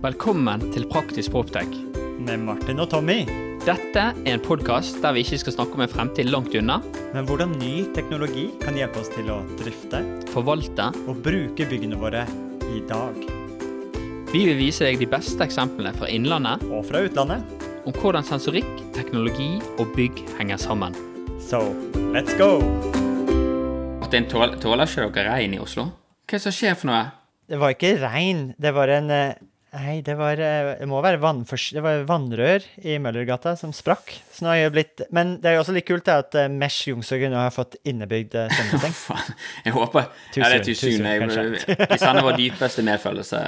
Velkommen til Praktisk Proptech. Med Martin og Tommy. Dette er en podkast der vi ikke skal snakke om en fremtid langt unna, Men hvordan ny teknologi kan hjelpe oss til å drifte forvalte. og bruke byggene våre i dag. Vi vil vise deg de beste eksemplene fra innlandet Og fra utlandet. om hvordan sensorikk, teknologi og bygg henger sammen. So, let's go! Martin, tåler ikke dere regn i Oslo? Hva er det som skjer for noe? Det var ikke regn, det var en eh, Nei, det var eh, Det må være. Det var vannrør i Møllergata som sprakk. Så nå har jeg blitt Men det er jo også litt kult at eh, Mesh Youngstorget nå har fått innebygd svømmeseng. jeg håper Ja, det er tusen. Jeg, sender vår dypeste medfølelse,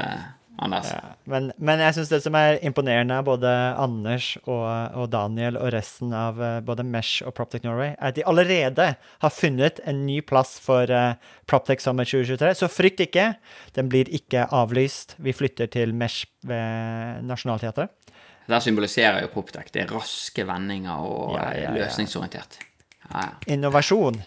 Anders. Ja, men, men jeg syns det som er imponerende av både Anders og, og Daniel og resten av eh, både Mesh og Proptech Norway, er at de allerede har funnet en ny plass for uh, Proptech Summer 2023. Så frykt ikke, den blir ikke avlyst. Vi flytter til Mesh ved Nationaltheatret. Der symboliserer jo Proptech. Det er raske vendinger og Ja, ja, eh, løsningsorientert. Innovasjon.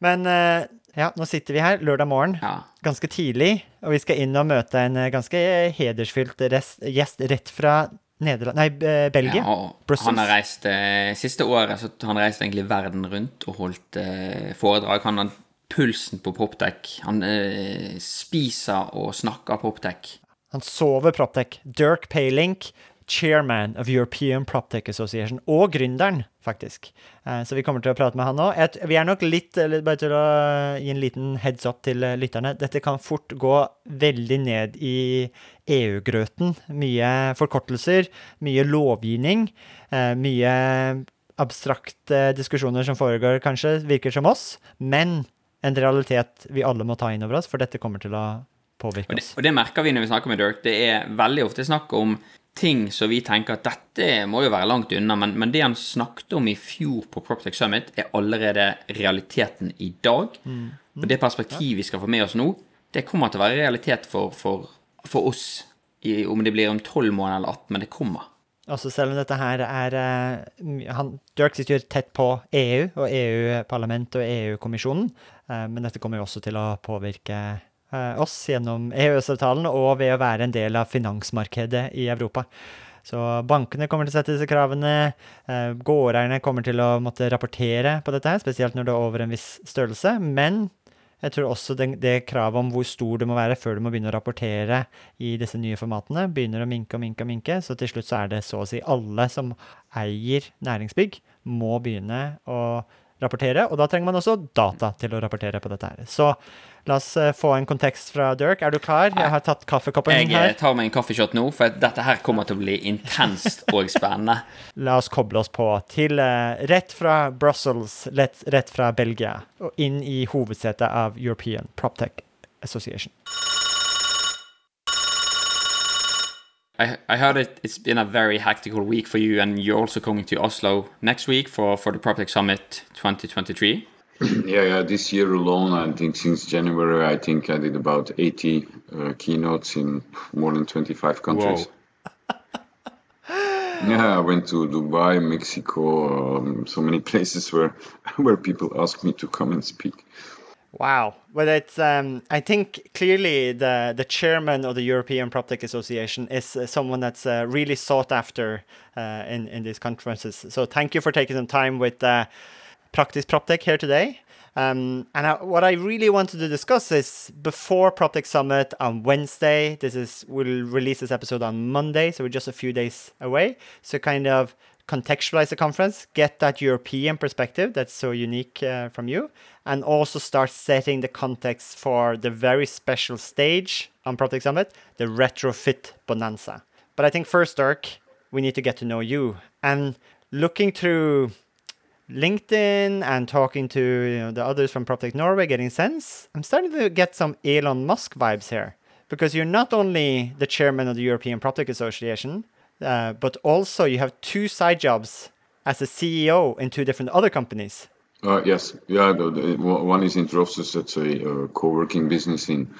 Men eh, ja, nå sitter vi her lørdag morgen, ja. ganske tidlig, og vi skal inn og møte en eh, ganske hedersfylt gjest rett fra Nederland Nei, Belgia. Ja, Brussels. han har reist eh, Siste året så han reiste egentlig verden rundt og holdt eh, foredrag. Han har pulsen på Proptech. Han eh, spiser og snakker Proptech. Han sover Proptech. Dirk Paylink, chairman of European Proptech Association, og gründeren, faktisk. Eh, Så vi kommer til å prate med han nå. Vi er nok litt, bare til å gi en liten heads up til eh, lytterne, dette kan fort gå veldig ned i EU-grøten. Mye forkortelser, mye lovgivning, eh, mye abstrakte diskusjoner som foregår, kanskje, virker som oss, men en realitet vi alle må ta inn over oss, for dette kommer til å påvirke Og det, oss. og det merker vi når vi snakker med Dirk. Det er veldig ofte snakk om ting som vi tenker at dette må jo være langt unna, men, men det han snakket om i fjor på Proptech Summit, er allerede realiteten i dag. Og det perspektivet vi skal få med oss nå, det kommer til å være realitet for, for, for oss. I, om det blir om 12 måneder eller 18, men det kommer. Altså selv om dette her er eh, han, Dirk sitter jo tett på EU og EU-parlamentet og EU-kommisjonen, eh, men dette kommer jo også til å påvirke oss gjennom EØS-avtalen og ved å være en del av finansmarkedet i Europa. Så bankene kommer til å sette disse kravene, eh, gårdeierne kommer til å måtte rapportere på dette her, spesielt når det er over en viss størrelse, men jeg tror også det, det kravet om hvor stor du må være før du må begynne å rapportere i disse nye formatene, begynner å minke og minke og minke, så til slutt så er det så å si alle som eier næringsbygg, må begynne å rapportere, og da trenger man også data til å rapportere på dette her. Så la oss eh, få en kontekst fra Dirk. Er du klar? Jeg har tatt kaffekoppen Jeg her. Jeg tar meg en kaffeshot nå, for dette her kommer til å bli intenst og spennende. La oss koble oss på til eh, rett fra Brussels, rett, rett fra Belgia, og inn i hovedsetet av European PropTech Association. I, I heard it, it's been a very hectic week for you, and you're also coming to Oslo next week for, for the Proptech Summit 2023. Yeah, yeah. This year alone, I think since January, I think I did about 80 uh, keynotes in more than 25 countries. Yeah, I went to Dubai, Mexico, um, so many places where where people ask me to come and speak. Wow. Well, it's um, I think clearly the the chairman of the European PropTech Association is uh, someone that's uh, really sought after uh, in in these conferences. So thank you for taking some time with uh, Practice PropTech here today. Um, and I, what I really wanted to discuss is before PropTech Summit on Wednesday. This is we'll release this episode on Monday, so we're just a few days away. So kind of contextualize the conference, get that European perspective that's so unique uh, from you, and also start setting the context for the very special stage on PropTech Summit, the retrofit bonanza. But I think first, Dirk, we need to get to know you. And looking through LinkedIn and talking to you know, the others from PropTech Norway, getting sense, I'm starting to get some Elon Musk vibes here. Because you're not only the chairman of the European PropTech Association, uh, but also you have two side jobs as a CEO in two different other companies. Uh, yes, yeah. The, the, one is Interoffices, that's a uh, co-working business in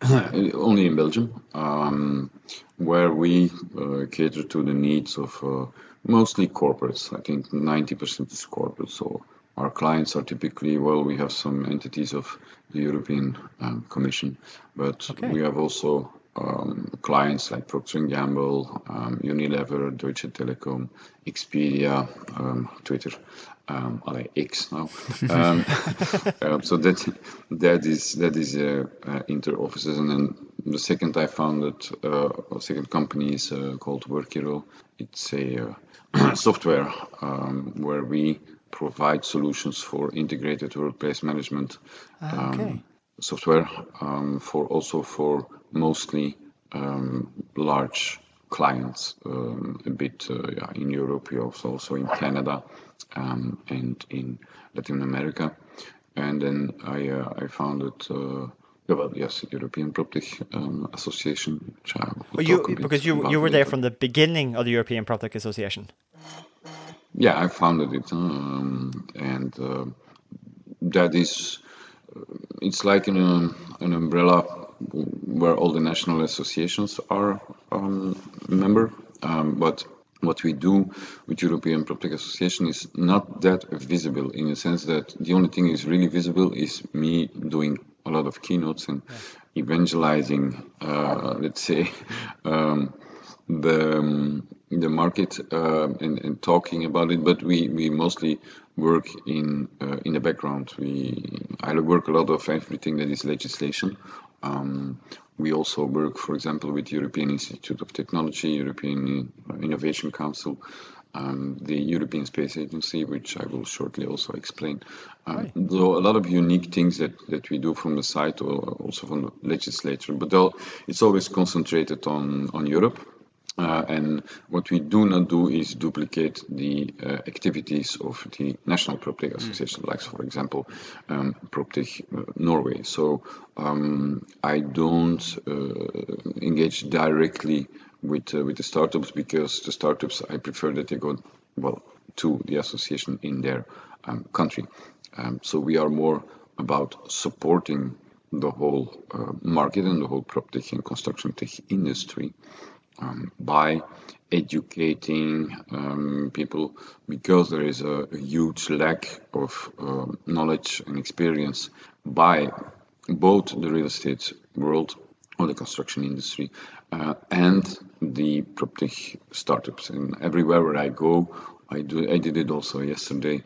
only in Belgium, um, where we uh, cater to the needs of uh, mostly corporates. I think 90% is corporate. So our clients are typically well, we have some entities of the European um, Commission, but Okay. we have also um, clients like Procter & Gamble, um, Unilever, Deutsche Telekom, Expedia, um, Twitter, um, X now. Um, um, so that that is that is uh, uh, Interoffices, and then the second I founded, uh, a second company is uh, called Workiro. It's a uh, software um, where we provide solutions for integrated workplace management Ah, okay. um, software um, for also for mostly um, large clients um, a bit uh, yeah, in Europe, also also in Canada um, and in Latin America. And then I uh, I founded uh, well yes European PropTech um, Association. Which Well, you talk a bit because you you were there from the beginning of the European PropTech Association. Yeah, I founded it, um, and uh, that is, it's like an, um, an umbrella where all the national associations are um, member. Um, but what we do with European PropTech Association is not that visible in the sense that the only thing is really visible is me doing a lot of keynotes and evangelizing, uh, let's say, um, the um, the market uh, and, and talking about it, but we, we mostly work in uh, in the background. We I work a lot of everything that is legislation. Um, we also work, for example, with European Institute of Technology, European Innovation Council, um, the European Space Agency, which I will shortly also explain. Um, Right. So a lot of unique things that, that we do from the site or also from the legislature, but it's always concentrated on, on Europe. Uh, and what we do not do is duplicate the uh, activities of the National PropTech Association, like, for example, um, PropTech uh, Norway. So um, I don't uh, engage directly with uh, with the startups because the startups I prefer that they go well to the association in their um, country. Um, so we are more about supporting the whole uh, market and the whole PropTech and construction tech industry um, by educating um, people because there is a, huge lack of um, knowledge and experience by both the real estate world or the construction industry uh, and the PropTech startups. And everywhere where I go, I do. I did it also yesterday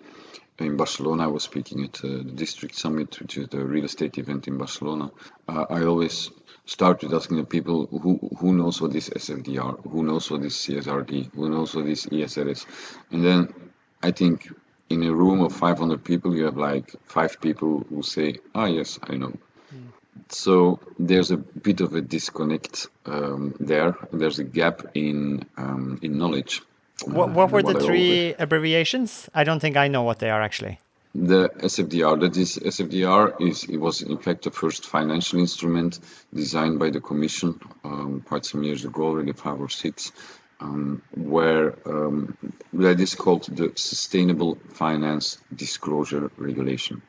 in Barcelona. I was speaking at uh, the District Summit, which is the real estate event in Barcelona. Uh, I always start with asking the people who who knows what is SFDR, who knows what what is CSRD, who knows what is ESRS, and then I think in a room of 500 people, you have like five people who say, "Ah, yes, I know." So there's a bit of a disconnect um, there. There's a gap in um, in knowledge. What, what were and the I always- three abbreviations? I don't think I know what they are actually. The SFDR, that is SFDR, is it was in fact the first financial instrument designed by the Commission um, quite some years ago, already five or six, um, where um, that is called the Sustainable Finance Disclosure Regulation,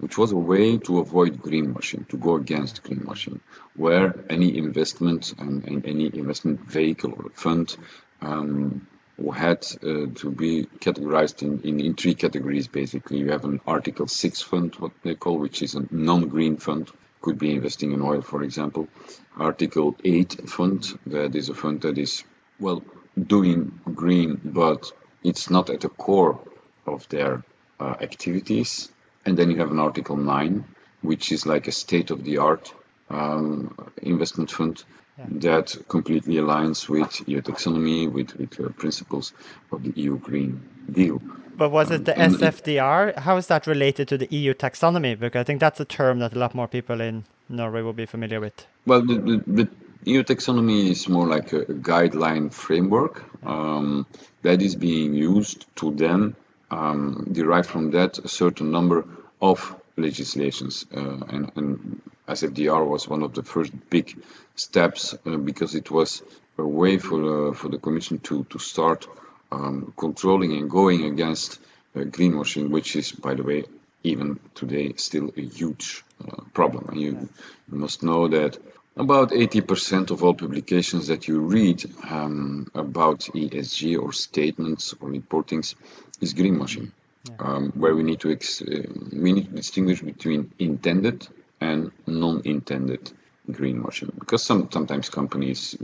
which was a way to avoid greenwashing, to go against greenwashing, where any investment and, and any investment vehicle or fund um, had uh, to be categorized in, in, in three categories basically. You have an Article 6 fund, what they call, which is a non green fund, could be investing in oil, for example. Article 8 fund, that is a fund that is, well, doing green, but it's not at the core of their uh, activities. And then you have an Article 9, which is like a state of the art um, investment fund that completely aligns with your taxonomy, with, with uh, principles of the EU Green Deal. But was it the and- SFDR? How is that related to the EU taxonomy? Because I think that's a term that a lot more people in Norway will be familiar with. Well, the, the, the EU taxonomy is more like a, a guideline framework um, that is being used to then um, derive from that a certain number of legislations. Uh, and, and SFDR was one of the first big steps uh, because it was a way for, uh, for the Commission to, to start um, controlling and going against uh, greenwashing, which is, by the way, even today still a huge uh, problem. And you, you must know that about 80% of all publications that you read um, about ESG or statements or reportings is greenwashing, um, where we need to ex- uh, we need to distinguish between intended and non-intended greenwashing because some sometimes companies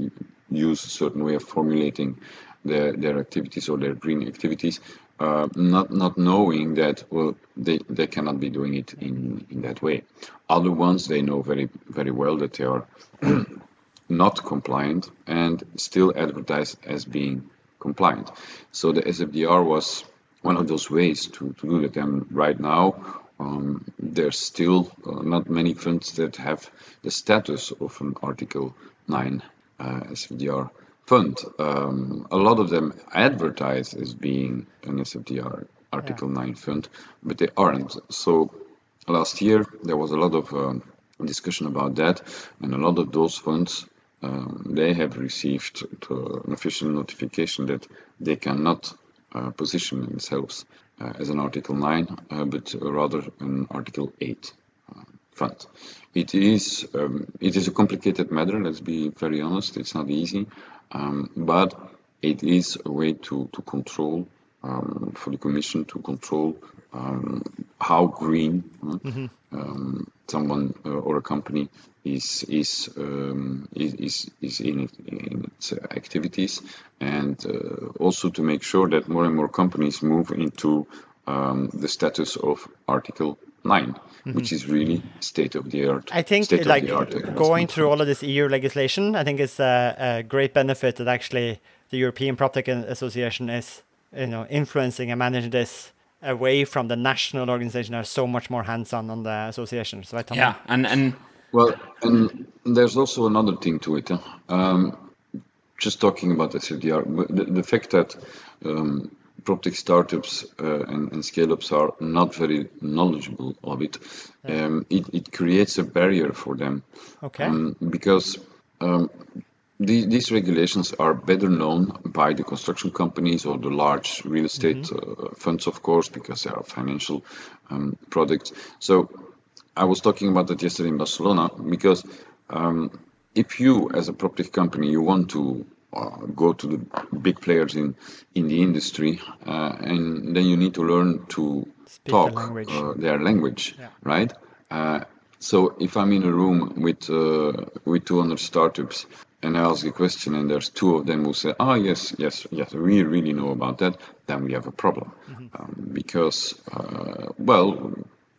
use a certain way of formulating their their activities or their green activities, uh, not not knowing that well they, they cannot be doing it in in that way. Other ones they know very very well that they are not compliant and still advertise as being compliant. So the SFDR was one of those ways to, to do that. And right now, um, there's still uh, not many funds that have the status of an Article 9 uh, SFDR fund. Um, a lot of them advertise as being an SFDR Article yeah. 9 fund, but they aren't. So last year there was a lot of um, discussion about that, and a lot of those funds um, they have received an official notification that they cannot uh, position themselves uh, as an Article 9, uh, but rather an Article 8 fund. It is um, it is a complicated matter. Let's be very honest. It's not easy, um, but it is a way to to control um, for the Commission to control um, how green mm-hmm. um, someone uh, or a company is is um, is, is in, it, in its activities, and uh, also to make sure that more and more companies move into um, the status of Article 9 mm-hmm. which is really state of the art. I think like going through all of this EU legislation, I think it's a, a, great benefit that actually the European PropTech Association is, you know, influencing and managing this away from the national organization are so much more hands-on on the associations, right? Yeah, and and well, and there's also another thing to it. Huh? Um, just talking about SFDR, the, the fact that um, PropTech startups uh, and, and scale-ups are not very knowledgeable of it, yeah. um, it, it creates a barrier for them. Okay. Um, because um, the, these regulations are better known by the construction companies or the large real estate mm-hmm. uh, funds, of course, because they are financial um, products. So I was talking about that yesterday in Barcelona because um, if you, as a property company, you want to uh, go to the big players in in the industry, uh, and then you need to learn to Speak talk language. Uh, their language, yeah. right? Uh, so if I'm in a room with uh, with 200 startups and I ask a question and there's two of them who say, "Ah, oh, yes, yes, yes, we really know about that," then we have a problem mm-hmm. um, because, uh, well,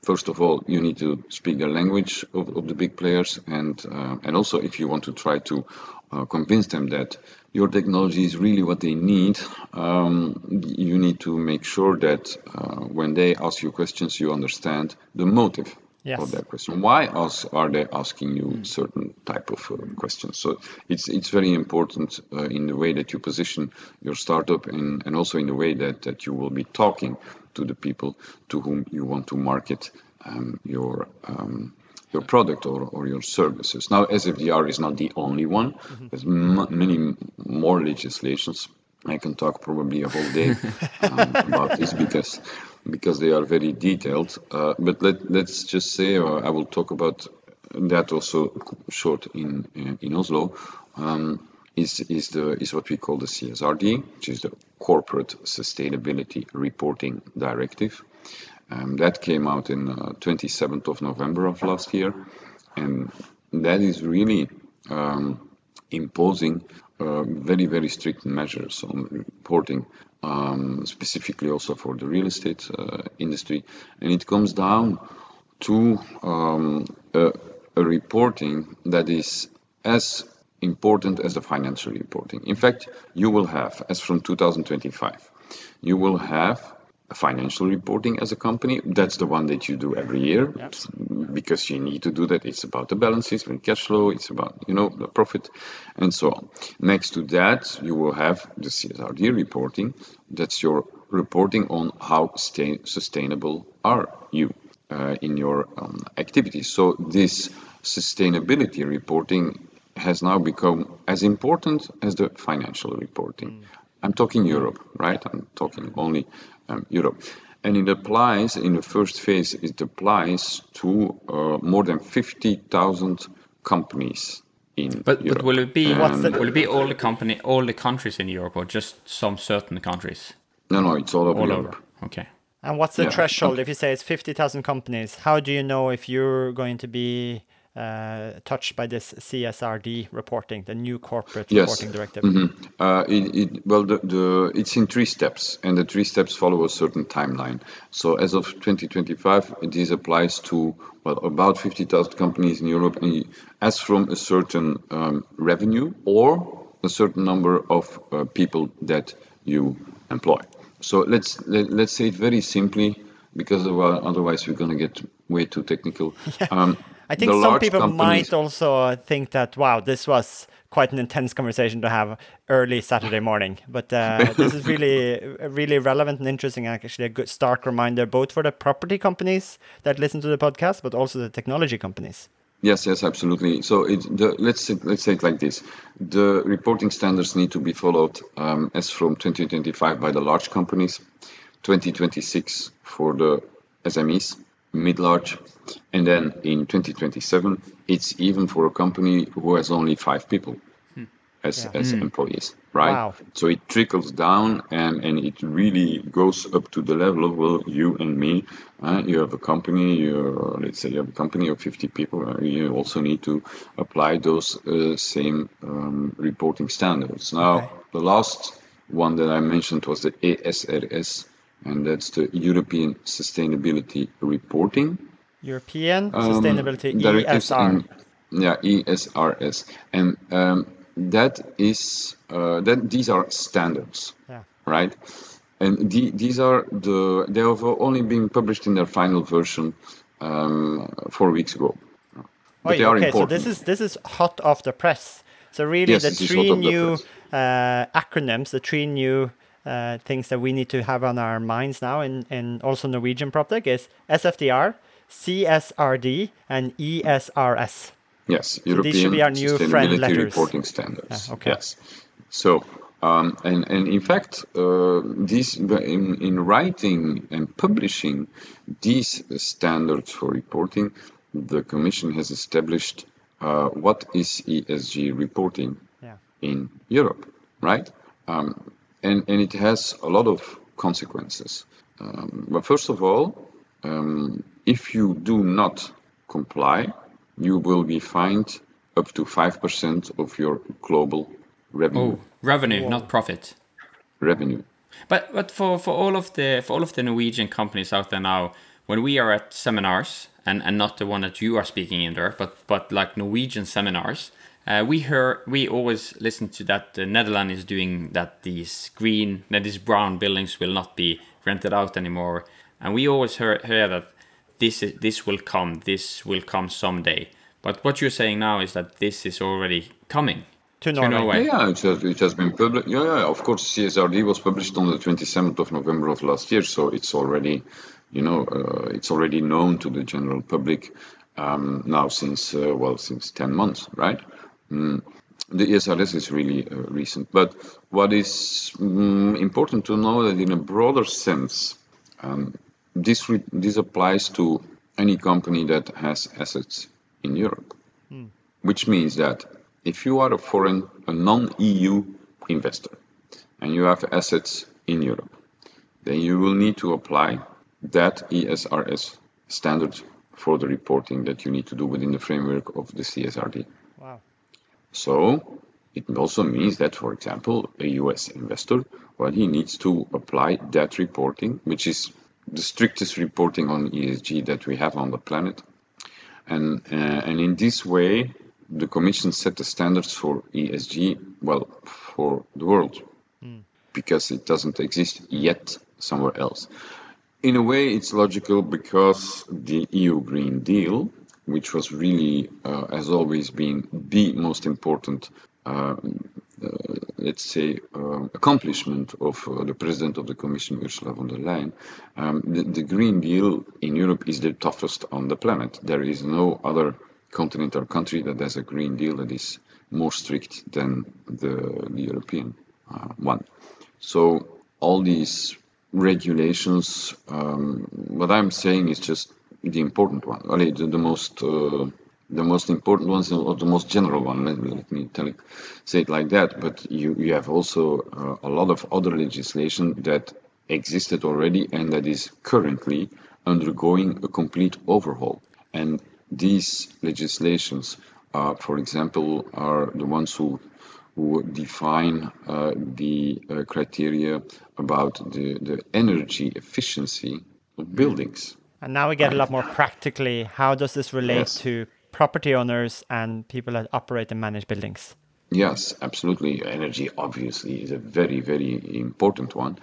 first of all, you need to speak the language of, of the big players, and uh, and also if you want to try to uh, convince them that your technology is really what they need, um, you need to make sure that uh, when they ask you questions, you understand the motive yes. for that question. Why else are they asking you mm. certain type of uh, questions? So it's it's very important uh, in the way that you position your startup and, and also in the way that, that you will be talking to the people to whom you want to market um, your um, your product or, or your services. Now, SFDR is not the only one. Mm-hmm. There's m- many more legislations. I can talk probably a whole day um, about this because because they are very detailed. Uh, but let, let's just say, uh, I will talk about that also short in in, Oslo. Um, is is the is what we call the CSRD, which is the Corporate Sustainability Reporting Directive. Um, that came out in uh, 27th of November of last year, and that is really um, imposing uh, very very strict measures on reporting um, specifically also for the real estate uh, industry. And it comes down to um, a, a, reporting that is as important as the financial reporting. In fact, you will have, as from 2025, you will have financial reporting as a company. That's the one that you do every year because you need to do that. It's about the balances and cash flow. It's about, you know, the profit and so on. Next to that, you will have the CSRD reporting. That's your reporting on how stay, sustainable are you uh, in your um, activities. So this sustainability reporting has now become as important as the financial reporting. Mm. I'm talking Europe, right? I'm talking only um, Europe. And it applies in the first phase, it applies to uh, more than 50,000 companies in but, Europe. But will it be will it be all the company all the countries in Europe or just some certain countries? No, no, it's all over all Europe. Over. Okay. And what's the yeah. threshold? If you say it's 50,000 companies, how do you know if you're going to be touched by this CSRD reporting, the new corporate Yes. reporting directive? Mhm. Uh, it, it, well, the, the, it's in three steps, and the three steps follow a certain timeline. So, as of 2025, this applies to well about 50,000 companies in Europe, and as from a certain um, revenue or a certain number of uh, people that you employ. So let's let, let's say it very simply, because uh, otherwise we're going to get way too technical. Um, I think some people companies- might also think that, wow, this was quite an intense conversation to have early Saturday morning. But uh, this is really, really relevant and interesting. Actually, a good stark reminder both for the property companies that listen to the podcast, but also the technology companies. Yes, yes, absolutely. So it, the, let's say, let's say it like this: the reporting standards need to be followed um, as from 2025 by the large companies, 2026 for the SMEs, mid-large, and then in 2027 it's even for a company who has only five people as, Yeah. as employees, right? Wow. So it trickles down and, and it really goes up to the level of, well, you and me, uh, you have a company, you're, let's say you have a company of 50 people, uh, you also need to apply those uh, same um, reporting standards. Now, Okay. the last one that I mentioned was the ESRS, and that's the European Sustainability Reporting. European Um, Sustainability directives ESR. yeah, ESRS, and um, that is uh, that these are standards, Yeah. right? And the, these are the they have only been published in their final version um, four weeks ago. But are okay, so this is this is hot off the press. So really, Yes, the three off the new uh, acronyms, the three new uh, things that we need to have on our minds now, in, in also Norwegian PropTech is SFDR, CSRD, and ESRS. Yes, european these should be our new friend letters. Reporting Standards. Yeah, okay. Yes. So, um, and and in fact, uh, these in in writing and publishing these standards for reporting, the Commission has established uh, what is ESG reporting Yeah. in Europe, right? Um, and, and it has a lot of consequences. Um, but first of all, um, if you do not comply, you will be fined up to 5% of your global revenue. Oh, revenue, not profit. revenue. But but for, for all of the for all of the Norwegian companies out there now, when we are at seminars and, and not the one that you are speaking in there, but but like Norwegian seminars, uh, we hear we always listen to that the Netherlands is doing that these green that these brown buildings will not be rented out anymore, and we always hear, hear that this is this will come, this will come someday. But what you're saying now is that this is already coming To to Norway. Norway. Yeah, it has, it has been published. Yeah, yeah, of course, CSRD was published on the 27th of November of last year, so it's already, you know, uh, it's already known to the general public um, now since, uh, well, since 10 months, right? Mm. The ESRS is really uh, recent, but what is mm, important to know that in a broader sense, um, this re- this applies to any company that has assets in Europe which means that if you are a foreign, a non-EU investor, and you have assets in Europe, then you will need to apply that ESRS standard for the reporting that you need to do within the framework of the CSRD. So it also means that, for example, a US investor, well, he needs to apply that reporting, which is the strictest reporting on ESG that we have on the planet. And, uh, and in this way, the Commission set the standards for ESG, well, for the world, because it doesn't exist yet somewhere else. In a way, it's logical because the EU Green Deal, which was really, uh, has always been the most important, uh, uh, let's say, uh, accomplishment of uh, the President of the Commission, Ursula von der Leyen, um, the, the Green Deal in Europe is the toughest on the planet. There is no other continent or country that has a Green Deal that is more strict than the, the European uh, one. So all these regulations, um, what I'm saying is just the important one, only the, the most uh, the most important ones or the most general one. Let me, let me tell it, say it like that. But you, you have also uh, a lot of other legislation that existed already and that is currently undergoing a complete overhaul. And these legislations, uh, for example, are the ones who who define uh, the uh, criteria about the, the energy efficiency of buildings. And now we get a lot more practically. How does this relate Yes. to property owners and people that operate and manage buildings? Yes, absolutely. Energy obviously is a very, very important one.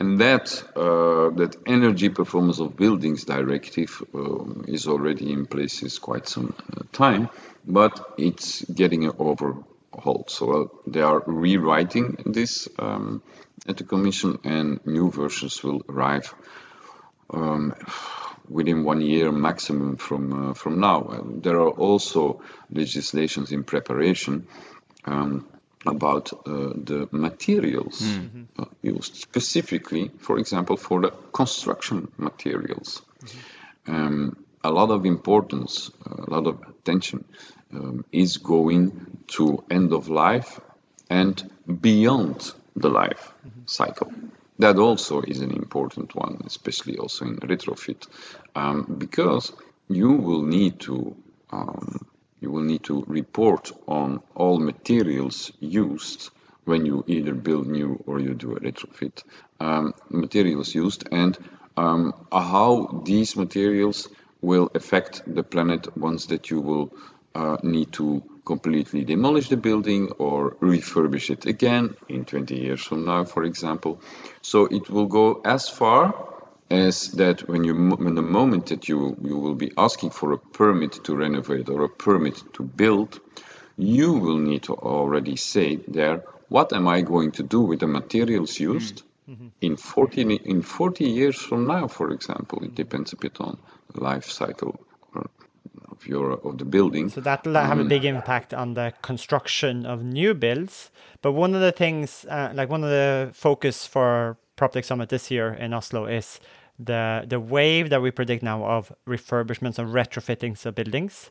And that uh, that energy performance of buildings directive um, is already in place is quite some uh, time, but it's getting an overhaul. So uh, they are rewriting this um, at the Commission, and new versions will arrive um, within one year maximum from uh, from now. And there are also legislations in preparation um, about uh, the materials uh, used, specifically, for example, for the construction materials. Um, a lot of importance, a lot of attention um, is going to end of life and beyond the life cycle. That also is an important one, especially also in retrofit, um, because you will need to um, you will need to report on all materials used when you either build new or you do a retrofit. Um, materials used and um, how these materials will affect the planet once that you will uh, need to completely demolish the building or refurbish it again in 20 years from now, for example. So it will go as far as that when you when the moment that you you will be asking for a permit to renovate or a permit to build, you will need to already say there what am I going to do with the materials mm-hmm. used mm-hmm. in 40 in 40 years from now, for example. It depends a bit on life cycle of your of the building. So that'll have a big impact on the construction of new builds. But one of the things, uh, like one of the focus for PropTech Summit this year in Oslo is the the wave that we predict now of refurbishments and retrofittings of buildings,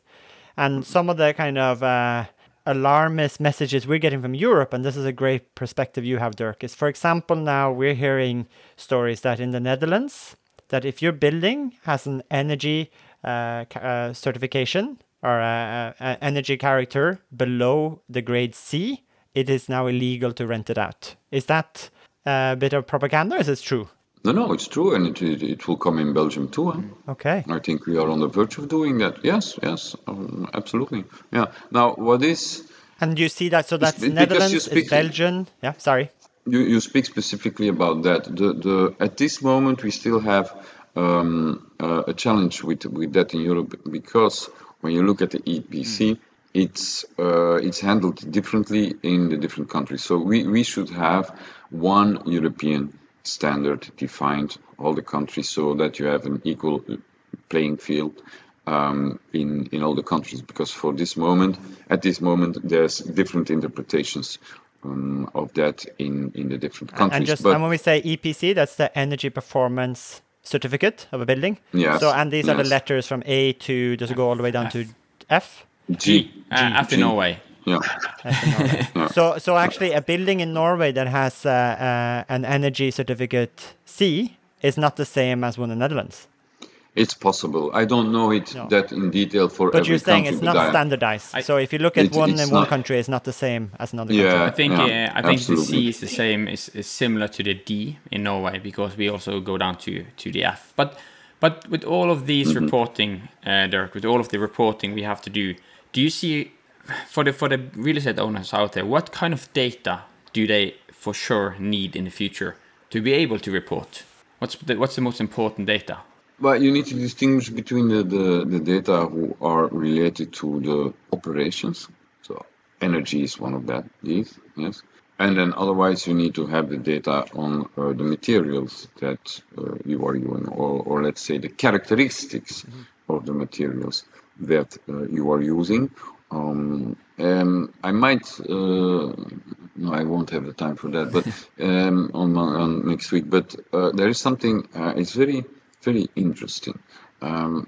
and some of the kind of uh, alarmist messages we're getting from Europe, and this is a great perspective you have, Dirk. Is for example now we're hearing stories that in the Netherlands that if your building has an energy Uh, uh, certification or a, a, a energy character below the grade C, it is now illegal to rent it out. Is that a bit of propaganda? Or is it true? No, no, it's true, and it, it, it will come in Belgium too. Huh? Mm, okay. I think we are on the verge of doing that. Yes, yes, um, absolutely. Yeah. Now, what is And you see that? So that's Netherlands, speak- Belgium. Yeah, sorry. you, you speak specifically about that. The, the at this moment we still have um, uh, a challenge with with that in Europe because when you look at the EPC, it's uh, it's handled differently in the different countries. So we, we should have one European standard defined all the countries so that you have an equal playing field um, in in all the countries. Because for this moment, at this moment, there's different interpretations um, of that in in the different countries. And just but and when we say EPC, that's the energy performance certificate of a building. Yes, So and these are the letters from A to does it go all the way down to F? G, Uh, F in G. Norway. yeah, So, so actually, a building in Norway that has uh, uh, an energy certificate C is not the same as one in the Netherlands. It's possible. I don't know it No. that in detail for every country. But every you're saying country, it's not I- standardized. I- so if you look at It- one in one country, it's not the same as another Yeah. country. I think Yeah, uh, I think the. C is the same is, is similar to the D in Norway because we also go down to to the F. But but with all of these Mm-hmm. reporting, uh, Dirk, with all of the reporting we have to do, do you see for the for the real estate owners out there, what kind of data do they for sure need in the future to be able to report? What's the, what's the most important data? But you need to distinguish between the, the, the data who are related to the operations. So energy is one of that, these, yes. And then otherwise you need to have the data on uh, the materials that uh, you are using, or, or let's say the characteristics of the materials that uh, you are using. Um, um, I might, uh, no, I won't have the time for that, but um, on, on next week. But uh, there is something. Uh, it's very, very interesting. Um,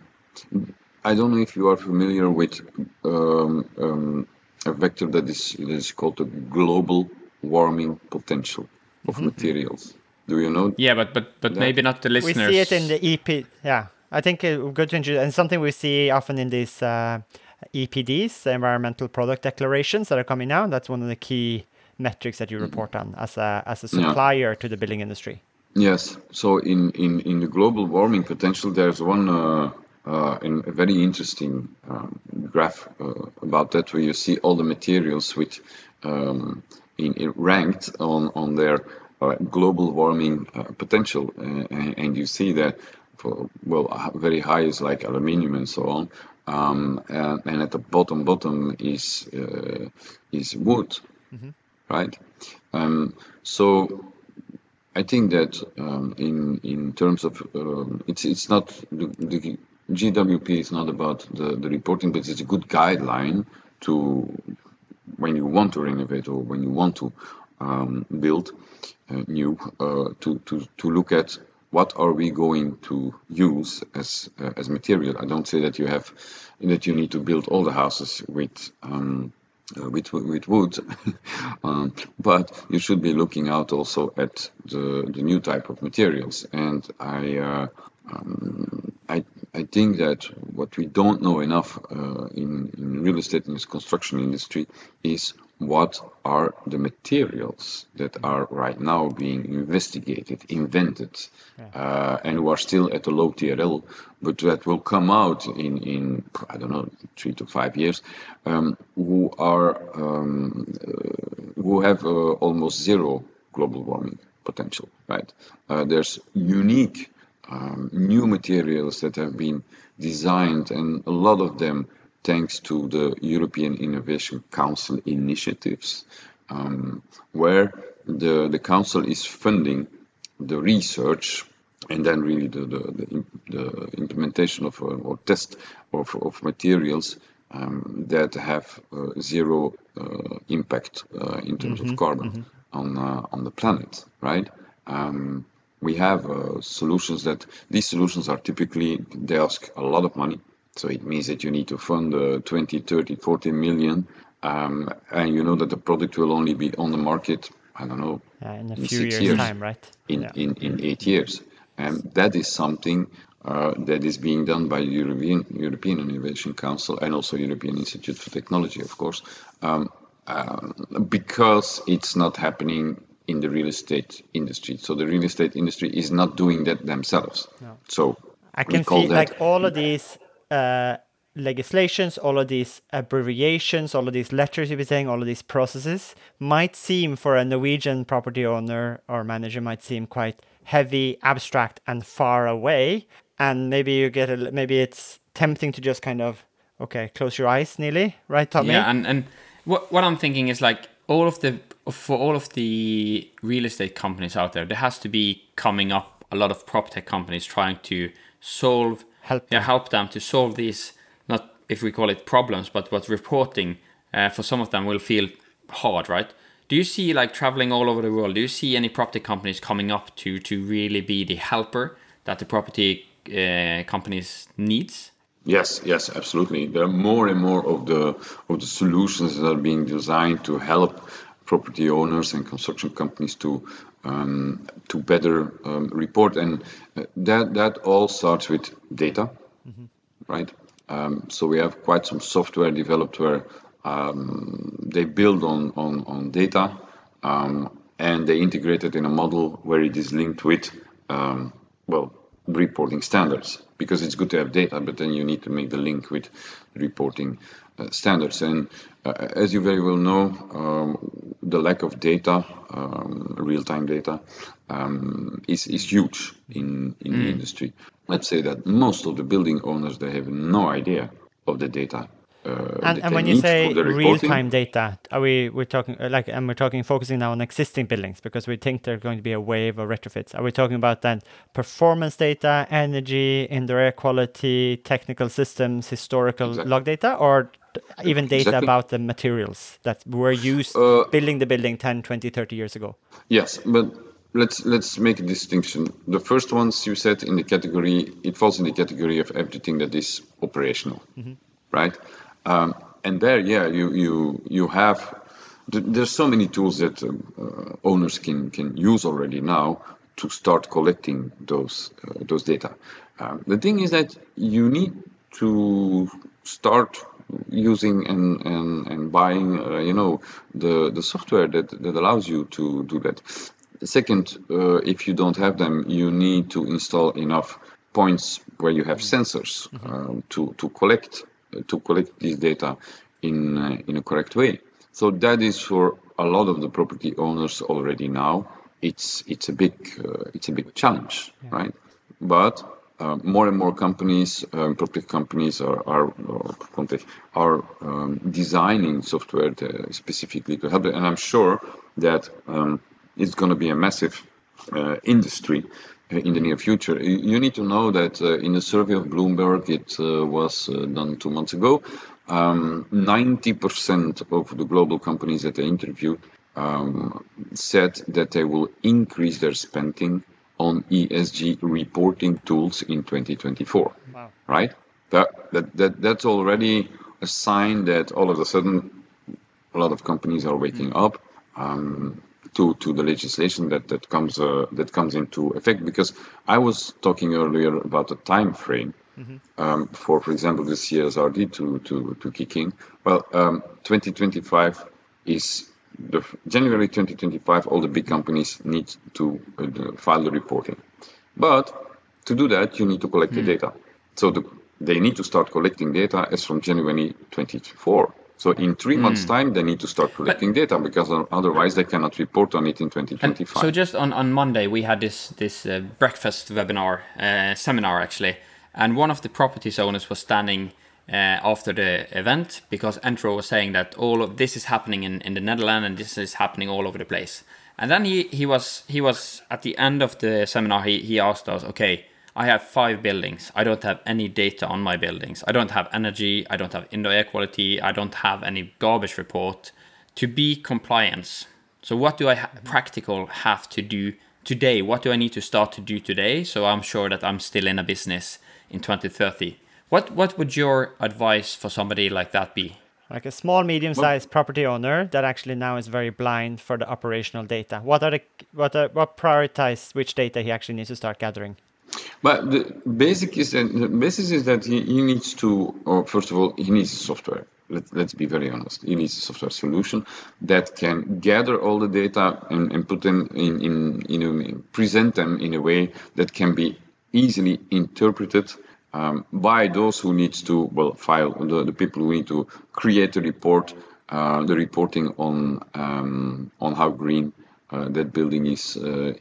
I don't know if you are familiar with um, um, a vector that is that is called the global warming potential of materials. Do you know? Yeah, but but but Yeah. maybe not the listeners. We see it in the EP. Yeah, I think uh, good to introduce, and something we see often in these uh, EPDs, environmental product declarations that are coming out. That's one of the key metrics that you Mm-hmm. report on as a as a supplier to the building industry. Yes. So in, in, in the global warming potential, there's one uh, uh, in a very interesting um, graph uh, about that, where you see all the materials which um, in, in ranked on on their uh, global warming uh, potential, uh, and, and you see that for well, very high is like aluminium and so on, um, and, and at the bottom bottom is uh, is wood, right? Um, so I think that um, in in terms of um, it's it's not the, the GWP is not about the, the reporting, but it's a good guideline to when you want to renovate or when you want to um, build uh, new uh, to, to to look at what are we going to use as uh, as material. I don't say that you have that you need to build all the houses with um, with with wood, um, but you should be looking out also at the the new type of materials. And I uh, um, I I think that what we don't know enough uh, in in real estate and construction industry is what are the materials that are right now being investigated, invented, uh, and who are still at a low TRL, but that will come out in, in I don't know, three to five years, um, who are um, uh, who have uh, almost zero global warming potential, right? Uh, there's unique um, new materials that have been designed, and a lot of them thanks to the European Innovation Council initiatives, um, where the, the council is funding the research and then really the, the, the, the implementation of uh, or test of, of materials um, that have uh, zero uh, impact uh, in terms of carbon on uh, on the planet, right? Um, we have uh, solutions that these solutions are typically they ask a lot of money so it means that you need to fund uh, 20 30 40 million um, and you know that the product will only be on the market i don't know Yeah, in a In few six years, years. time, right? in, yeah. in, in eight years and that is something uh, that is being done by the European, European Innovation Council and also European Institute for Technology, of course, um, um, because it's not happening in the real estate industry. So the real estate industry is not doing that themselves. So I can see like all of these uh, legislations, all of these abbreviations, all of these letters you've been saying, all of these processes might seem for a Norwegian property owner or manager might seem quite heavy, abstract, and far away. And maybe you get a maybe it's tempting to just kind of okay, close your eyes, nearly, right, Tommy? Yeah, and and what what I'm thinking is like all of the for all of the real estate companies out there, there has to be coming up a lot of prop tech companies trying to solve Help yeah, help them to solve these not if we call it problems, but what reporting uh, for some of them will feel hard, right? Do you see like traveling all over the world? Do you see any property companies coming up to to really be the helper that the property uh, companies needs? Yes, yes, absolutely. There are more and more of the of the solutions that are being designed to help property owners and construction companies to um, to better um, report, and uh, that that all starts with data, right? Um, so we have quite some software developed where um, they build on on, on data, um, and they integrate it in a model where it is linked with um, well reporting standards because it's good to have data, but then you need to make the link with reporting uh, standards. And as you very well know, um, the lack of data, um, real-time data, um, is is huge in in the industry. Let's say that most of the building owners they have no idea of the data. Uh, And, and when you say for the reporting. real-time data, are we we're talking uh, like and we're talking focusing now on existing buildings because we think there's going to be a wave of retrofits. Are we talking about then performance data, energy, indoor air quality, technical systems, historical Exactly. log data, or even data Exactly. about the materials that were used Uh, building the building 10, 20, 30 years ago? Yes, but let's let's make a distinction. The first ones you said in the category, it falls in the category of everything that is operational, right? Um, and there, yeah, you you you have. There's so many tools that um, uh, owners can can use already now to start collecting those uh, those data. Um, the thing is that you need to start using and and, and buying uh, you know the the software that that allows you to do that. Second uh, if you don't have them you need to install enough points where you have sensors um, to to collect to collect this data in uh, in a correct way. So that is for a lot of the property owners already now. It's it's a big uh, it's a big challenge right? But uh, more and more companies, um, companies, are are are, are um, designing software specifically to help. And I'm sure that um, it's going to be a massive uh, industry uh, in the near future. You need to know that uh, in a survey of Bloomberg, it uh, was uh, done two months ago. 90% um, of the global companies that they interviewed um, said that they will increase their spending on ESG reporting tools in 2024. Wow. Right? That, that, that, that's already a sign that all of a sudden a lot of companies are waking mm. up um, to, to the legislation that, that, comes, uh, that comes into effect. Because I was talking earlier about the time frame. Mm-hmm. Um, for, for example, the CSRD to, to, to kick in. Well, um, 2025 is the January 2025, all the big companies need to uh, file the reporting. But to do that, you need to collect mm. the hmm. data. So the, they need to start collecting data as from January 24. So in three mm. months' time, they need to start collecting but, data because otherwise they cannot report on it in 2025. So just on, on Monday, we had this this uh, breakfast webinar uh, seminar actually, and one of the properties owners was standing uh, after the event because Entra was saying that all of this is happening in, in the Netherlands and this is happening all over the place. And then he, he was he was at the end of the seminar he, he asked us, okay, I have five buildings. I don't have any data on my buildings. I don't have energy. I don't have indoor air quality. I don't have any garbage report to be compliance. So what do I ha- practical have to do today? What do I need to start to do today? So I'm sure that I'm still in a business in 2030. What what would your advice for somebody like that be? Like a small, medium-sized well, property owner that actually now is very blind for the operational data. What are the what are, what prioritize which data he actually needs to start gathering? But the basic is that the basis is that he, he needs to, or first of all, he needs software. Let, let's be very honest. He needs a software solution that can gather all the data and, and put them in, in, in a, present them in a way that can be easily interpreted um, by those who need to well file the, the people who need to create a report, uh, the reporting on um, on how green uh, that building is uh,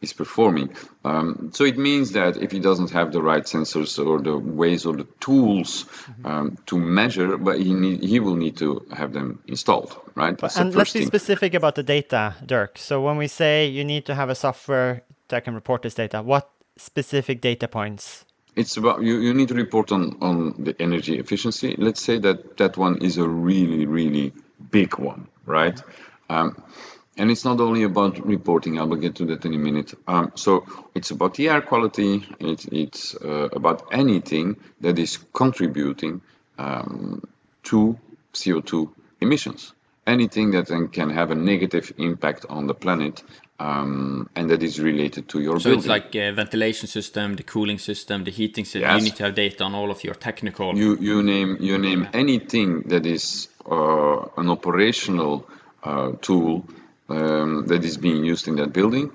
is performing. Um, so it means that if he doesn't have the right sensors or the ways or the tools mm-hmm. um, to measure, but he need, he will need to have them installed, right? But, and let's be specific about the data, Dirk. So when we say you need to have a software that can report this data, what specific data points it's about you, you need to report on on the energy efficiency. Let's say that that one is a really really big one right? Um, and it's not only about reporting i will get to that in a minute. Um, so it's about the air quality it's, it's uh, about anything that is contributing um, to co2 emissions. Anything that can have a negative impact on the planet um, and that is related to your so building. it's like a ventilation system, the cooling system, the heating system. Yes. You need to have data on all of your technical. You you name you name anything that is uh, an operational uh, tool um, that is being used in that building.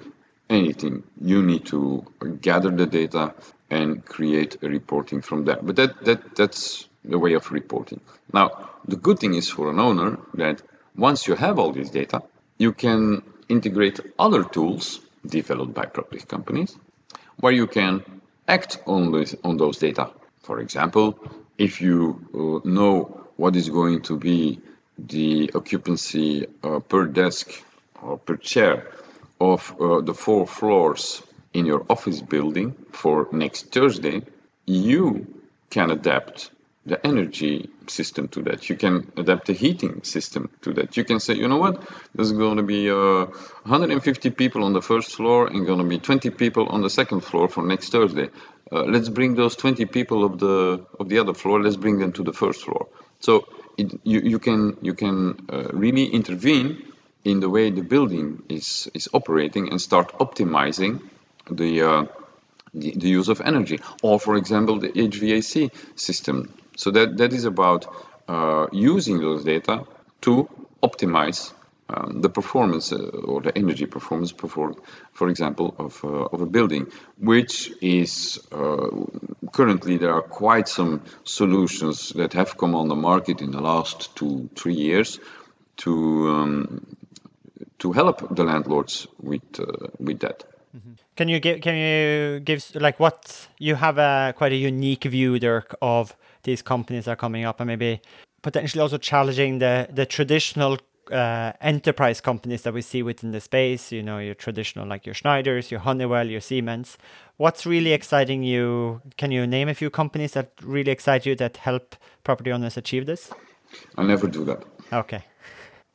Anything you need to gather the data and create a reporting from that. But that that that's the way of reporting. Now the good thing is for an owner that once you have all this data, you can integrate other tools developed by property companies where you can act on, this, on those data. For example, if you uh, know what is going to be the occupancy uh, per desk or per chair of uh, the four floors in your office building for next Thursday, you can adapt the energy system to that. You can adapt the heating system to that. You can say, you know what, there's going to be uh, 150 people on the first floor and going to be 20 people on the second floor for next Thursday. Uh, let's bring those 20 people of the of the other floor. Let's bring them to the first floor. So it, you you can you can uh, really intervene in the way the building is is operating and start optimizing the uh, the, the use of energy, or for example, the HVAC system. So that, that is about uh, using those data to optimize um, the performance uh, or the energy performance, for, for example, of, uh, of a building, which is uh, currently there are quite some solutions that have come on the market in the last two, three years to, um, to help the landlords with, uh, with that. Mm-hmm. Can you give can you give like what you have a quite a unique view, Dirk, of these companies are coming up and maybe potentially also challenging the the traditional uh, enterprise companies that we see within the space, you know, your traditional like your Schneiders, your Honeywell, your Siemens. What's really exciting you? Can you name a few companies that really excite you that help property owners achieve this? I'll never do that. Okay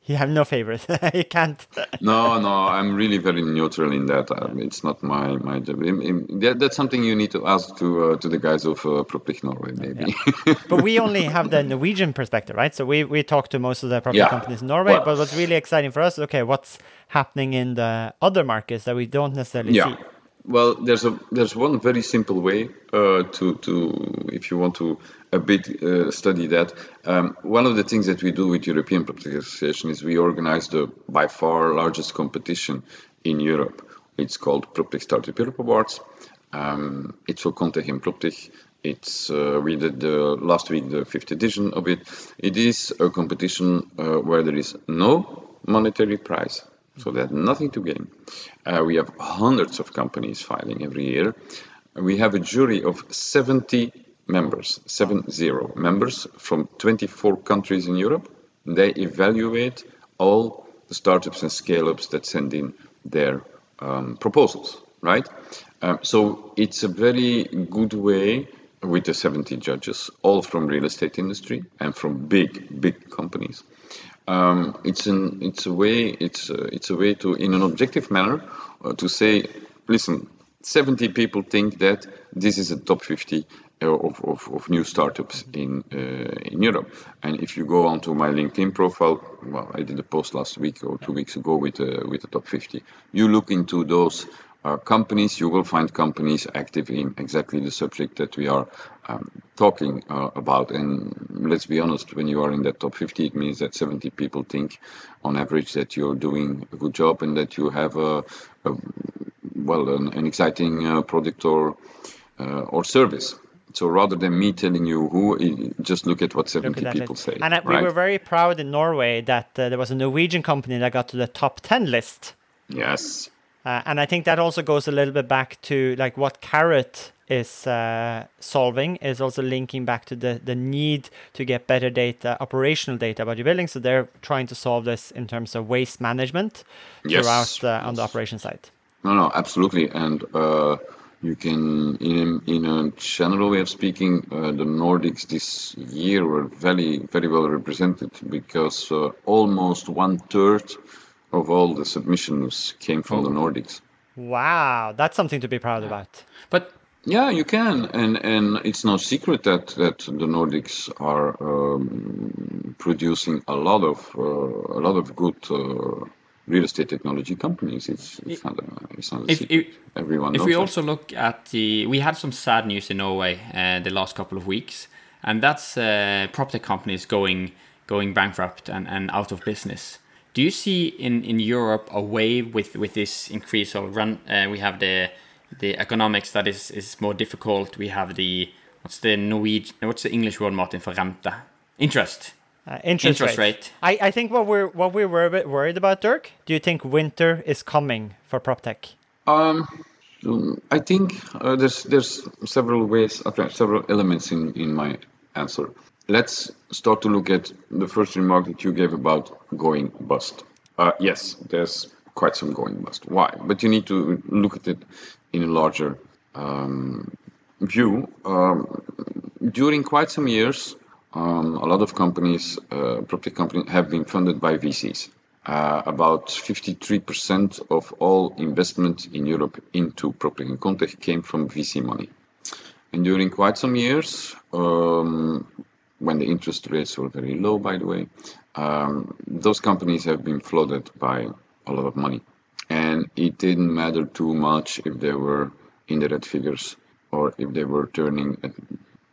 you have no favorites. you can't. no, no, I'm really very neutral in that. Um, it's not my my job. that, that's something you need to ask to uh, to the guys of uh, Norway, maybe. Yeah. but we only have the Norwegian perspective, right? So we we talk to most of the property yeah. companies in Norway. Well, but what's really exciting for us, okay, what's happening in the other markets that we don't necessarily yeah. see? Well, there's a there's one very simple way uh, to to if you want to a bit uh, study that. Um, one of the things that we do with European PropTech Association is we organize the by far largest competition in Europe. It's called Startup Europe Awards. Um, it's for Contech and Proptech. It's uh, we did the last week the fifth edition of it. It is a competition uh, where there is no monetary prize so they had nothing to gain. Uh, we have hundreds of companies filing every year. We have a jury of 70 members, seven zero members from 24 countries in Europe. They evaluate all the startups and scale-ups that send in their um, proposals, right? Um, so it's a very good way with the 70 judges, all from real estate industry and from big, big companies, um, it's an it's a way it's a, it's a way to in an objective manner uh, to say listen 70 people think that this is a top 50 uh, of, of, of new startups in uh, in Europe and if you go onto my LinkedIn profile well I did a post last week or two weeks ago with uh, with the top 50 you look into those uh, companies, you will find companies active in exactly the subject that we are um, talking uh, about. And let's be honest, when you are in that top 50, it means that 70 people think on average that you're doing a good job and that you have a, a well, an, an exciting uh, product or, uh, or service. So rather than me telling you who, just look at what 70 at people say. And right? we were very proud in Norway that uh, there was a Norwegian company that got to the top 10 list. Yes. Uh, and I think that also goes a little bit back to like what Carrot is uh, solving is also linking back to the, the need to get better data, operational data about your building. So they're trying to solve this in terms of waste management yes. throughout uh, on the operation side. No, no, absolutely. And uh, you can, in, in a general way of speaking, uh, the Nordics this year were very, very well represented because uh, almost one third of all the submissions came from oh. the Nordics. Wow, that's something to be proud about. But yeah, you can, and and it's no secret that that the Nordics are um, producing a lot of uh, a lot of good. Real estate technology companies. It's, it's not a, it's not if. If, Everyone if we that. also look at the, we had some sad news in Norway uh, the last couple of weeks, and that's uh, property companies going going bankrupt and, and out of business. Do you see in, in Europe a wave with, with this increase of run? Uh, we have the the economics that is, is more difficult. We have the what's the Norwegian what's the English word Martin for renta Interest. Uh, interest, interest rate. rate. I, I think what we're what we were a bit worried about, Dirk. Do you think winter is coming for PropTech? Um, I think uh, there's there's several ways, okay, several elements in in my answer let's start to look at the first remark that you gave about going bust. Uh, yes, there's quite some going bust. Why? But you need to look at it in a larger um, view. Um, during quite some years, um, a lot of companies, uh, property companies, have been funded by VCs. Uh, about 53% of all investment in Europe into property and Contech came from VC money. And during quite some years, um, when the interest rates were very low, by the way, um, those companies have been flooded by a lot of money. And it didn't matter too much if they were in the red figures or if they were turning,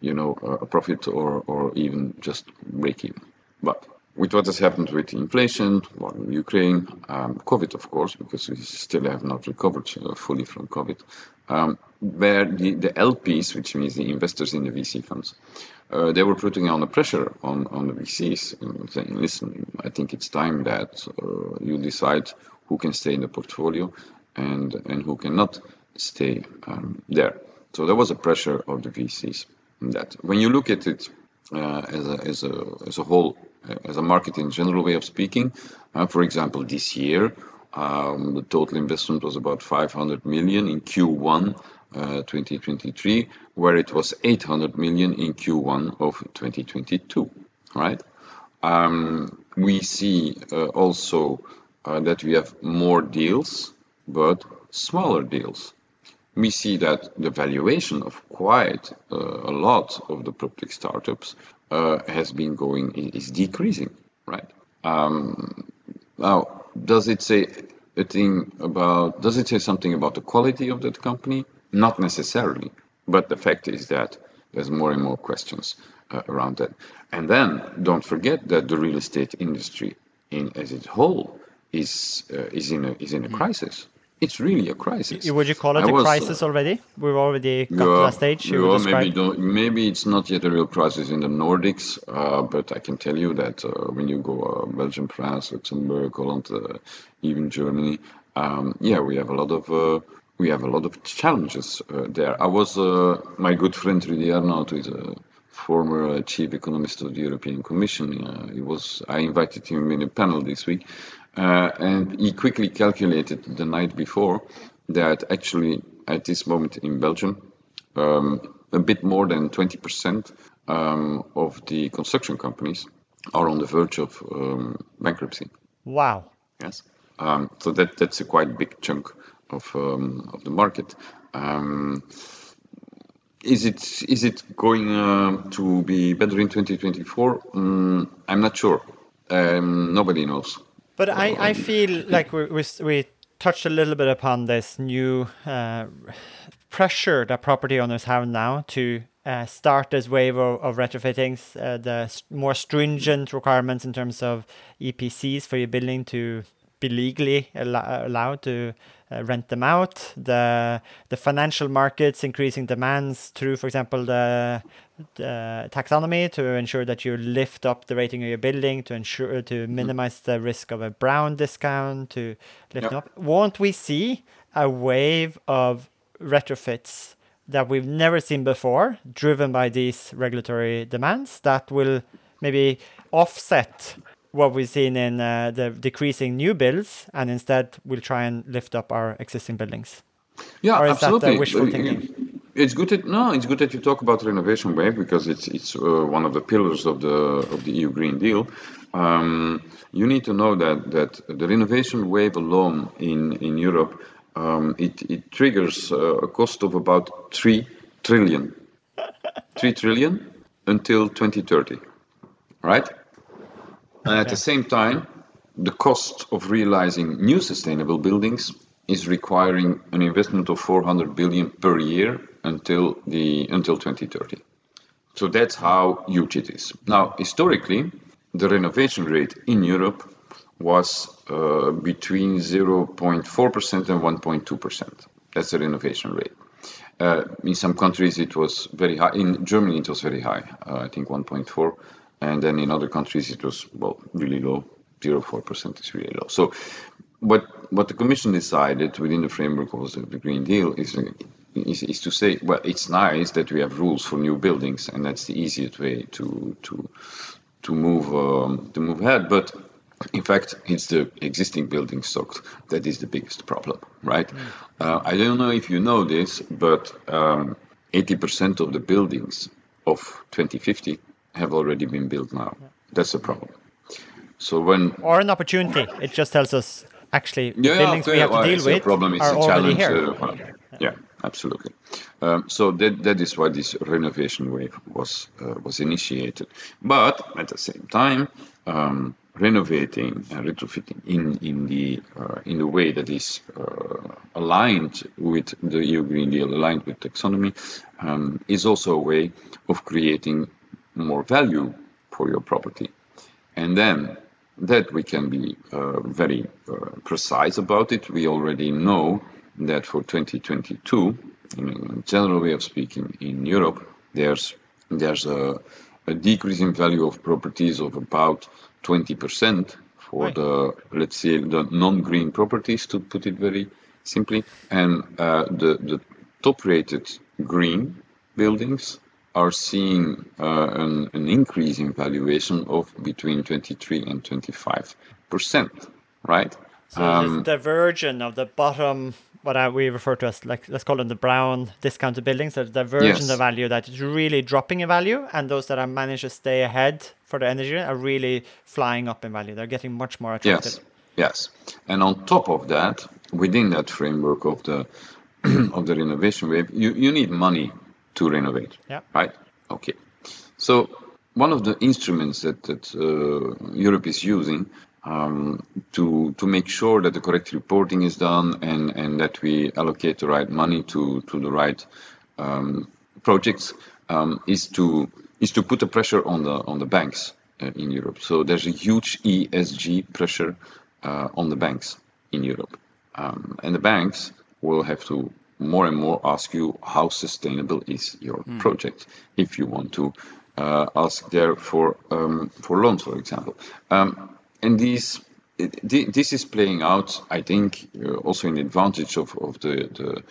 you know, a profit or, or even just break even. But with what has happened with inflation, war in Ukraine, um, COVID, of course, because we still have not recovered uh, fully from COVID, um, where the, the LPs, which means the investors in the VC funds, uh, they were putting on the pressure on, on the VCs, and saying, listen, I think it's time that uh, you decide who can stay in the portfolio and, and who cannot stay um, there. So there was a pressure of the VCs that. When you look at it uh, as, a, as, a, as a whole, uh, as a market in general way of speaking, uh, for example, this year, um, the total investment was about 500 million in Q1 uh, 2023, where it was 800 million in Q1 of 2022, right? Um, we see uh, also uh, that we have more deals, but smaller deals. We see that the valuation of quite uh, a lot of the PropTech startups uh, has been going, is decreasing, right? Um, now, does it say a thing about, does it say something about the quality of that company? Not necessarily, but the fact is that there's more and more questions uh, around that. And then don't forget that the real estate industry in as a whole is uh, is in a is in a mm. crisis. It's really a crisis. Would you call it I a was, crisis uh, already? We've already got yeah, to that stage. Yeah, maybe, don't, maybe it's not yet a real crisis in the Nordics, uh, but I can tell you that uh, when you go uh, Belgium, France, Luxembourg, Holland, uh, even Germany, um, yeah, we have a lot of uh, we have a lot of challenges there. I was my good friend Rudy Aernoudt is a former chief economist of the European Commission. he was I invited him in a panel this week uh, and he quickly calculated the night before that actually at this moment in Belgium, um, a bit more than 20% um, of the construction companies are on the verge of um, bankruptcy. Wow. Yes. Um, so that that's a quite big chunk of um, of the market. Um, is it is it going uh, to be better in 2024? Mm, I'm not sure. nobody knows. But I, I feel like we, we, we touched a little bit upon this new uh, pressure that property owners have now to uh, start this wave of, of retrofittings, uh, the more stringent requirements in terms of EPCs for your building to be legally al- allowed to uh, rent them out. The the financial markets increasing demands through, for example, the, the taxonomy to ensure that you lift up the rating of your building to ensure to mm-hmm. minimize the risk of a brown discount to lift up. Won't we see a wave of retrofits that we've never seen before, driven by these regulatory demands that will maybe offset what we've seen in uh, the decreasing new builds, and instead we'll try and lift up our existing buildings. Yeah, or is absolutely. That, uh, wishful thinking? It's good that no, it's good that you talk about renovation wave because it's it's uh, one of the pillars of the of the EU Green Deal. Um, you need to know that that the renovation wave alone in in Europe um, it it triggers uh, a cost of about three trillion, three trillion until 2030, right? And at the same time, the cost of realizing new sustainable buildings is requiring an investment of 400 billion per year until the until 2030. So that's how huge it is. Now, historically, the renovation rate in Europe was uh, between 0.4% and 1.2%. That's the renovation rate. Uh, in some countries, it was very high. In Germany, it was very high. Uh, I think 1.4 and then in other countries it was well really low 0.4% is really low so what what the commission decided within the framework of the green deal is, is is to say well it's nice that we have rules for new buildings and that's the easiest way to to to move um, to move ahead but in fact, it's the existing building stock that is the biggest problem, right? Mm. Uh, I don't know if you know this, but um, 80% of the buildings of 2050 have already been built now. That's the problem. So when or an opportunity, it just tells us actually yeah, buildings okay, we have to well, deal with problem. It's are already here. Uh, yeah, absolutely. Um, so that that is why this renovation wave was uh, was initiated. But at the same time, um, renovating and retrofitting in in the uh, in the way that is uh, aligned with the EU Green Deal, aligned with taxonomy, um, is also a way of creating more value for your property. And then that we can be uh, very uh, precise about it. We already know that for 2022, in general way of speaking, in Europe, there's there's a, a decrease in value of properties of about 20% for right. the let's say the non-green properties, to put it very simply, and uh, the the top-rated green buildings are seeing uh, an, an, increase in valuation of between 23 and 25 percent, right? So um, this diversion of the bottom, what I, we refer to as like let's call them the brown discounted buildings, the diversion yes. of value that is really dropping in value, and those that are managed to stay ahead for the energy are really flying up in value. They're getting much more attractive. Yes, yes, and on top of that, within that framework of the of the renovation wave, you, you need money to renovate. Yeah. Right. Okay. So one of the instruments that that uh, Europe is using um, to to make sure that the correct reporting is done and and that we allocate the right money to to the right um, projects um, is to is to put the pressure on the on the banks uh, in Europe. So there's a huge ESG pressure uh, on the banks in Europe, um, and the banks will have to more and more ask you how sustainable is your mm. project if you want to uh, ask there for um, for loans, for example. Um, and these this is playing out, I think, uh, also in advantage of, of the the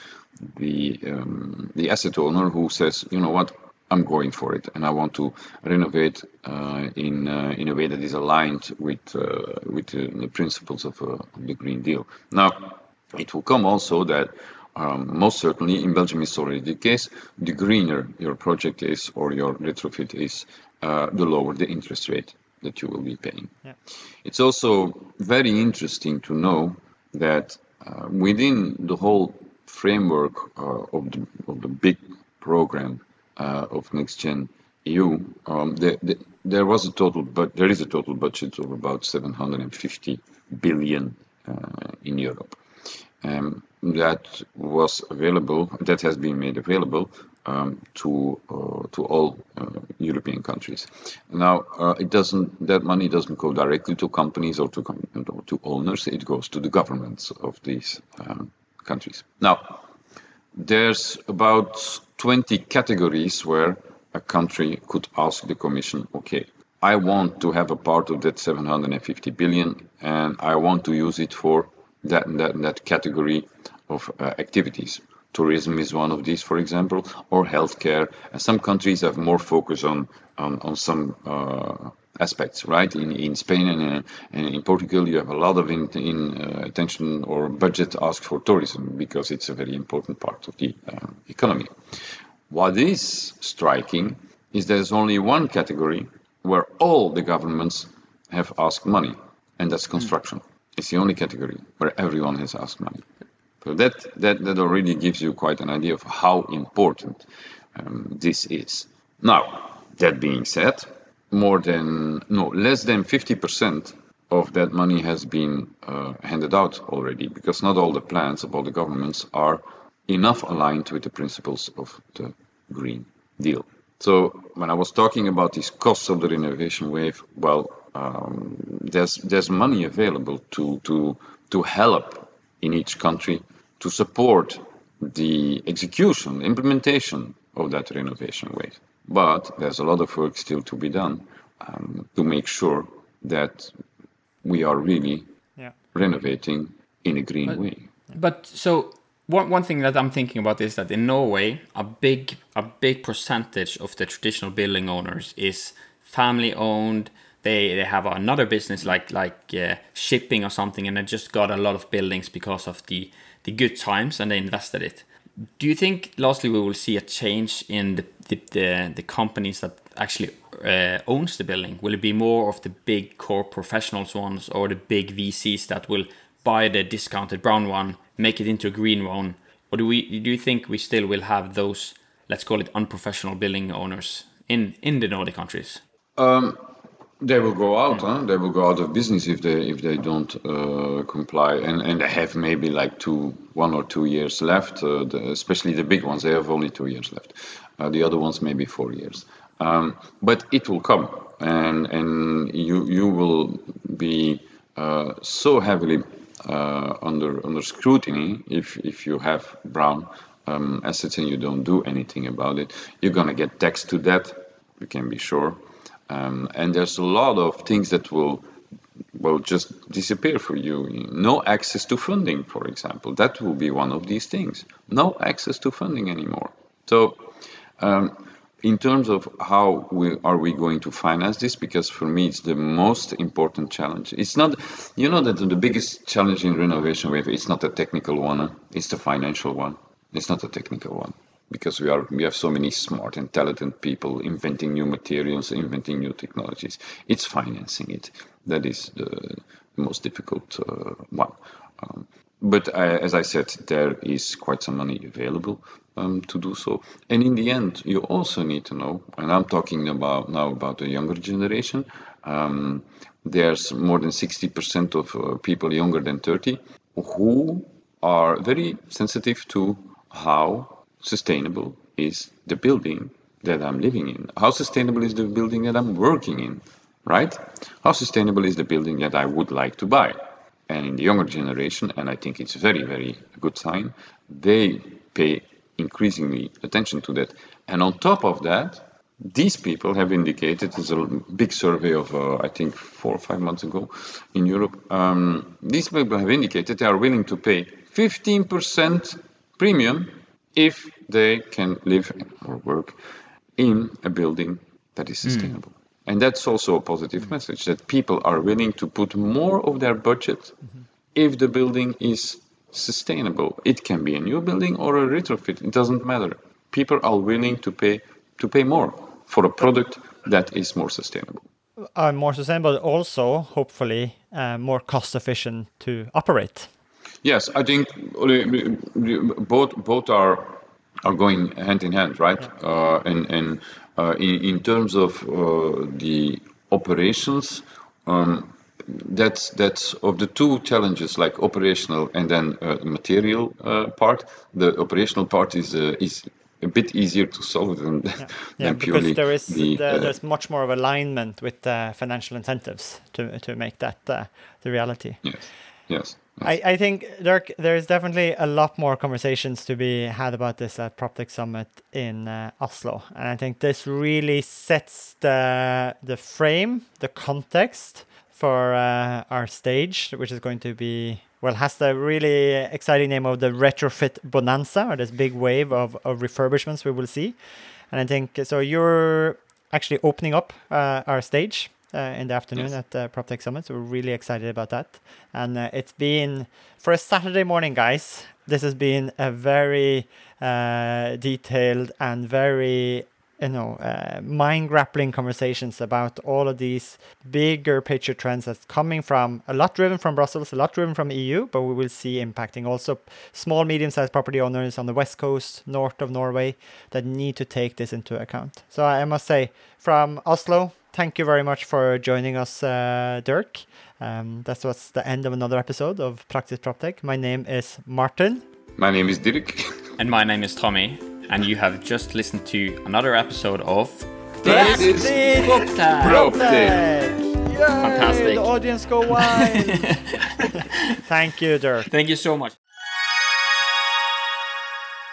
the, um, the, asset owner who says, you know what, I'm going for it, and I want to renovate uh, in uh, in a way that is aligned with uh, with the principles of uh, the Green Deal. Now, it will come also that um, most certainly in Belgium it's already the case. The greener your project is or your retrofit is, uh, the lower the interest rate that you will be paying. Yeah. It's also very interesting to know that uh, within the whole framework uh, of, the, of the big program uh, of Next Gen EU, um, the, the, there was a total, but there is a total budget of about 750 billion uh, in Europe. Um, that was available, that has been made available um, to uh, to all uh, European countries. Now, uh, it doesn't that money doesn't go directly to companies or to to owners. It goes to the governments of these um, countries. Now, there's about 20 categories where a country could ask the Commission, okay, I want to have a part of that 750 billion, and I want to use it for that that, that category of uh, activities. Tourism is one of these, for example, or healthcare. And some countries have more focus on on, on some uh, aspects, right? In in Spain and, uh, and, in Portugal, you have a lot of in, in uh, attention or budget asked for tourism because it's a very important part of the uh, economy. What is striking is there's only one category where all the governments have asked money, and that's construction. Mm. It's the only category where everyone has asked money. So that, that, that already gives you quite an idea of how important um, this is. Now, that being said, more than, no, less than 50% of that money has been uh, handed out already because not all the plans of all the governments are enough aligned with the principles of the Green Deal. So when I was talking about these costs of the renovation wave, well, um, there's there's money available to to to help in each country to support the execution, implementation of that renovation wave. But there's a lot of work still to be done um, to make sure that we are really yeah. renovating in a green but, way. But so one one thing that I'm thinking about is that in Norway, a big a big percentage of the traditional building owners is family owned they they have another business like like uh, shipping or something, and they just got a lot of buildings because of the the good times, and they invested it. Do you think, lastly, we will see a change in the the, the, the companies that actually uh, owns the building? Will it be more of the big core professionals ones, or the big VCs that will buy the discounted brown one, make it into a green one, or do we do you think we still will have those, let's call it unprofessional building owners in in the Nordic countries? Um They will go out. Huh? They will go out of business if they if they don't uh, comply, and and they have maybe like two, one or two years left. Uh, the, especially the big ones, they have only two years left. Uh, the other ones maybe four years. Um, but it will come, and and you you will be uh, so heavily uh, under under scrutiny if if you have brown um, assets and you don't do anything about it. You're gonna get taxed to that. You can be sure. Um, and there's a lot of things that will will just disappear for you. No access to funding, for example, that will be one of these things. No access to funding anymore. So, um, in terms of how we, are we going to finance this, because for me it's the most important challenge. It's not, you know, that the biggest challenge in renovation wave. It's not a technical one. It's the financial one. It's not a technical one because we are we have so many smart talented people inventing new materials, inventing new technologies. It's financing it that is the most difficult uh, one. Um, but uh, as I said, there is quite some money available um, to do so. And in the end, you also need to know, and I'm talking about now about the younger generation. Um, there's more than 60% of uh, people younger than 30 who are very sensitive to how sustainable is the building that I'm living in? How sustainable is the building that I'm working in? Right? How sustainable is the building that I would like to buy? And in the younger generation, and I think it's a very, very good sign, they pay increasingly attention to that. And on top of that, these people have indicated, there's a big survey of, uh, I think, four or five months ago in Europe. Um, these people have indicated they are willing to pay 15% premium if they can live or work in a building that is sustainable. Mm. And that's also a positive message that people are willing to put more of their budget mm-hmm. if the building is sustainable. It can be a new building or a retrofit, it doesn't matter. People are willing to pay to pay more for a product that is more sustainable. Uh, more sustainable, also hopefully uh, more cost efficient to operate. Yes, I think both both are are going hand in hand, right? Uh, and and uh, in, in terms of uh, the operations, um, that's that's of the two challenges, like operational and then uh, material uh, part. The operational part is uh, is a bit easier to solve than, yeah. than yeah, purely because there is the, the, there's much more of alignment with financial incentives to to make that the reality. Yes. Yes. I, I think Dirk, there's definitely a lot more conversations to be had about this at PropTech Summit in uh, Oslo, and I think this really sets the the frame, the context for uh, our stage, which is going to be well has the really exciting name of the retrofit bonanza, or this big wave of of refurbishments we will see, and I think so. You're actually opening up uh, our stage in the afternoon yes. at the PropTech Summit. So we're really excited about that. And uh, it's been, for a Saturday morning, guys, this has been a very uh, detailed and very you know, uh, mind grappling conversations about all of these bigger picture trends that's coming from a lot driven from Brussels, a lot driven from EU, but we will see impacting also small, medium sized property owners on the west coast, north of Norway, that need to take this into account. So I must say, from Oslo, thank you very much for joining us, uh, Dirk. Um, that was the end of another episode of Praktisk PropTech. My name is Martin. My name is Dirk. And my name is Tommy. And you have just listened to another episode of Praktisk PropTech. Fantastic. The audience go wild. thank you, Dirk. Thank you so much.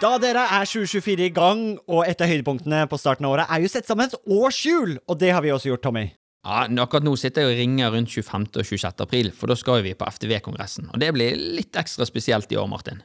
Da dere er 2024 i gang, og et av høydepunktene på starten av året er jo sett sammen et årshjul, og det har vi også gjort, Tommy. Ja, Akkurat nå sitter jeg og ringer rundt 25. og 26. april, for da skal vi på FTV-kongressen. Og det blir litt ekstra spesielt i år, Martin.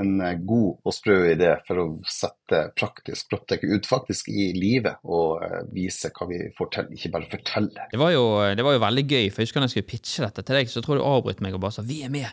En god og sprø idé for å sette praktisk Proptech ut faktisk i livet og vise hva vi får til, ikke bare fortelle. Det var jo, det var jo veldig gøy, for jeg husker da jeg skulle pitche dette til deg, så tror jeg du avbrøt meg og bare sa 'vi er med'.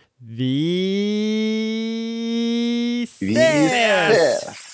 Vi ses! Vi ses!